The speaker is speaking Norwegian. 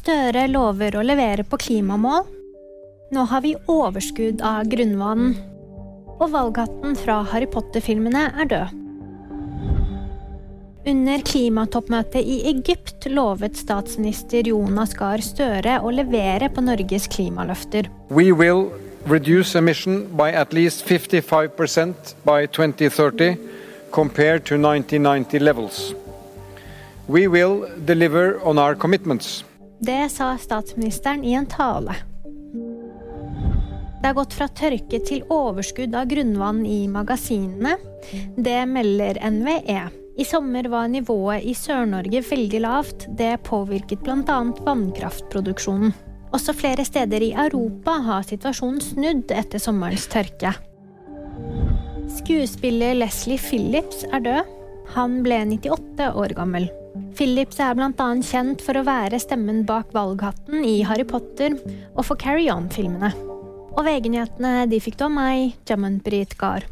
Støre lover å levere på klimamål. Nå har vi overskudd av grunnvann. Og valghatten fra Harry Potter-filmene er død. Under klimatoppmøtet i Egypt lovet statsminister Jonas Gahr Støre å levere på Norges klimaløfter. We will reduce emission by at least 55% by 2030 compared to 1990 levels. We will deliver on our commitments. Det sa statsministeren i en tale. Det har gått fra tørke til overskudd av grunnvann i magasinene. Det melder NVE. I sommer var nivået i Sør-Norge veldig lavt. Det påvirket bl.a. vannkraftproduksjonen. Også flere steder i Europa har situasjonen snudd etter sommerens tørke. Skuespiller Leslie Phillips er død. Han ble 98 år gammel. Phillips er bl.a. kjent for å være stemmen bak valghatten i Harry Potter og for Carry On-filmene. Og VG-nyhetene de fikk du av meg, Jamunpreet Gahr.